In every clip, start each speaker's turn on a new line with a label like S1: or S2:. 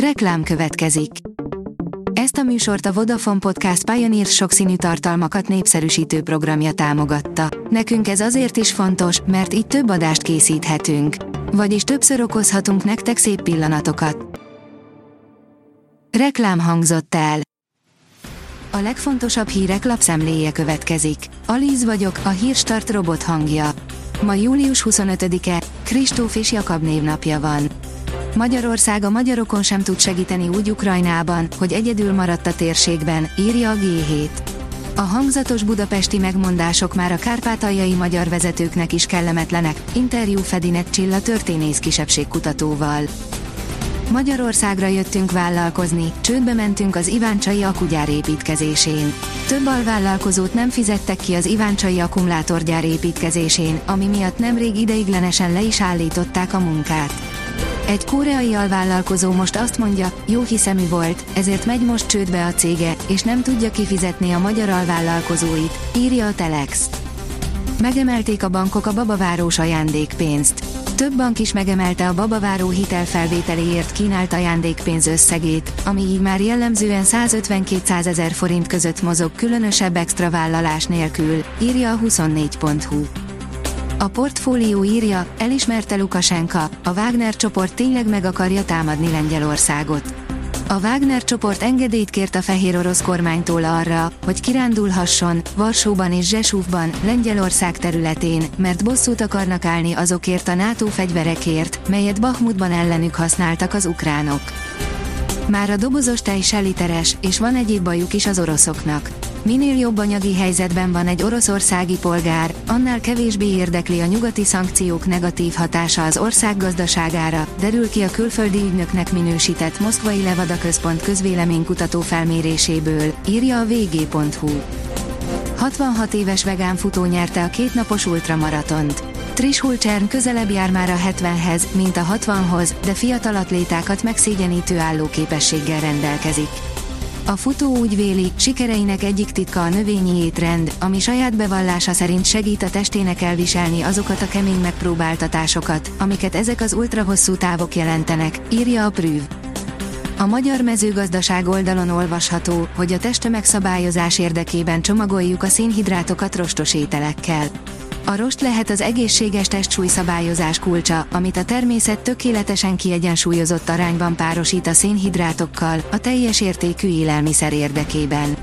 S1: Reklám következik. Ezt a műsort a Vodafone Podcast Pioneer sokszínű tartalmakat népszerűsítő programja támogatta. Nekünk ez azért is fontos, mert így több adást készíthetünk. Vagyis többször okozhatunk nektek szép pillanatokat. Reklám hangzott el. A legfontosabb hírek lapszemléje következik. Alíz vagyok, a hírstart robot hangja. Ma július 25-e, Kristóf és Jakab névnapja van. Magyarország a magyarokon sem tud segíteni úgy Ukrajnában, hogy egyedül maradt a térségben, írja a G7. A hangzatos budapesti megmondások már a kárpátaljai magyar vezetőknek is kellemetlenek, interjú Fedinek Csilla történész kisebbségkutatóval. Magyarországra jöttünk vállalkozni, csődbe mentünk az Iváncsai akugyár építkezésén. Több alvállalkozót nem fizettek ki az Iváncsai akkumulátorgyár építkezésén, ami miatt nemrég ideiglenesen le is állították a munkát. Egy koreai alvállalkozó most azt mondja, jó hiszemű volt, ezért megy most csődbe a cége, és nem tudja kifizetni a magyar alvállalkozóit, írja a Telex. Megemelték a bankok a babavárós ajándékpénzt. Több bank is megemelte a babaváró hitelfelvételéért kínált ajándékpénz összegét, ami így már jellemzően 150-200 ezer forint között mozog különösebb extra vállalás nélkül, írja a 24.hu. A portfólió írja, elismerte Lukasenka, a Wagner csoport tényleg meg akarja támadni Lengyelországot. A Wagner csoport engedélyt kért a fehér orosz kormánytól arra, hogy kirándulhasson, Varsóban és Zsesúfban, Lengyelország területén, mert bosszút akarnak állni azokért a NATO fegyverekért, melyet Bahmutban ellenük használtak az ukránok. Már a dobozos tej seliteres, és van egyéb bajuk is az oroszoknak. Minél jobb anyagi helyzetben van egy oroszországi polgár, annál kevésbé érdekli a nyugati szankciók negatív hatása az ország gazdaságára, derül ki a külföldi ügynöknek minősített Moszkvai Levada Központ közvéleménykutató felméréséből, írja a vg.hu. 66 éves vegán futó nyerte a kétnapos ultramaratont. Trish Hulcsern közelebb jár már a 70-hez, mint a 60-hoz, de fiatal atlétákat megszégyenítő állóképességgel rendelkezik. A futó úgy véli, sikereinek egyik titka a növényi étrend, ami saját bevallása szerint segít a testének elviselni azokat a kemény megpróbáltatásokat, amiket ezek az ultrahosszú távok jelentenek, írja a Prüv. A magyar mezőgazdaság oldalon olvasható, hogy a testtömegszabályozás érdekében csomagoljuk a szénhidrátokat rostos ételekkel. A rost lehet az egészséges testsúlyszabályozás kulcsa, amit a természet tökéletesen kiegyensúlyozott arányban párosít a szénhidrátokkal, a teljes értékű élelmiszer érdekében.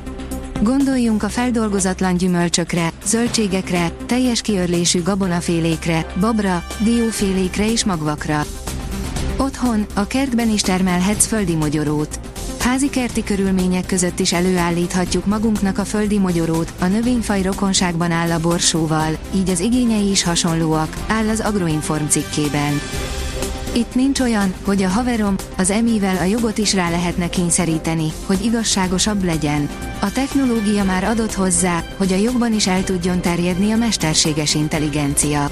S1: Gondoljunk a feldolgozatlan gyümölcsökre, zöldségekre, teljes kiörlésű gabonafélékre, babra, diófélékre és magvakra. Otthon, a kertben is termelhetsz földi mogyorót. Házi kerti körülmények között is előállíthatjuk magunknak a földi mogyorót, a növényfaj rokonságban áll a borsóval, így az igényei is hasonlóak, áll az Agroinform cikkében. Itt nincs olyan, hogy a haverom, az emivel a jogot is rá lehetne kényszeríteni, hogy igazságosabb legyen. A technológia már adott hozzá, hogy a jogban is el tudjon terjedni a mesterséges intelligencia.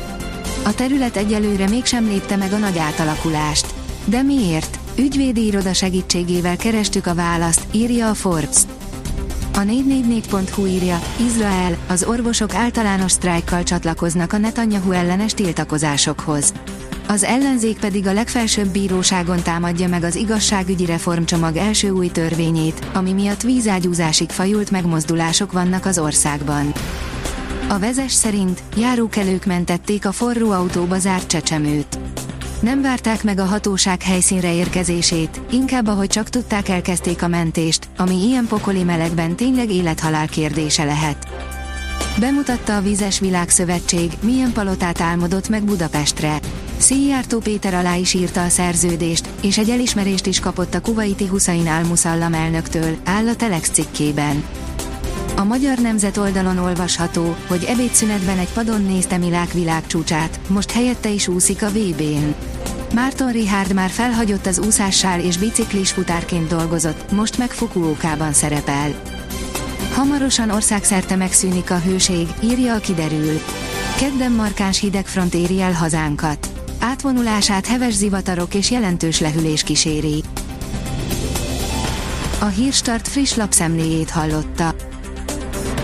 S1: A terület egyelőre mégsem lépte meg a nagy átalakulást. De miért? Ügyvédi iroda segítségével kerestük a választ, írja a Forbes. A 444.hu írja, Izrael, az orvosok általános sztrájkkal csatlakoznak a Netanyahu ellenes tiltakozásokhoz. Az ellenzék pedig a legfelsőbb bíróságon támadja meg az igazságügyi reformcsomag első új törvényét, ami miatt vízágyúzásig fajult megmozdulások vannak az országban. A vezes szerint járókelők mentették a forró autóba zárt csecsemőt. Nem várták meg a hatóság helyszínre érkezését, inkább ahogy csak tudták elkezdték a mentést, ami ilyen pokoli melegben tényleg élethalál kérdése lehet. Bemutatta a Vizes Világszövetség, milyen palotát álmodott meg Budapestre. Szijjártó Péter alá is írta a szerződést, és egy elismerést is kapott a kuvaiti Huszain Almusallam elnöktől, áll a Telex cikkében. A Magyar Nemzet oldalon olvasható, hogy ebédszünetben egy padon nézte Milák világcsúcsát, most helyette is úszik a VB-n. Márton Richard már felhagyott az úszással és biciklis futárként dolgozott, most meg Fukuokában szerepel. Hamarosan országszerte megszűnik a hőség, írja a kiderül. Kedden markáns hidegfront éri el hazánkat. Átvonulását heves zivatarok és jelentős lehűlés kíséri. A Hírstart friss lapszemléjét hallotta.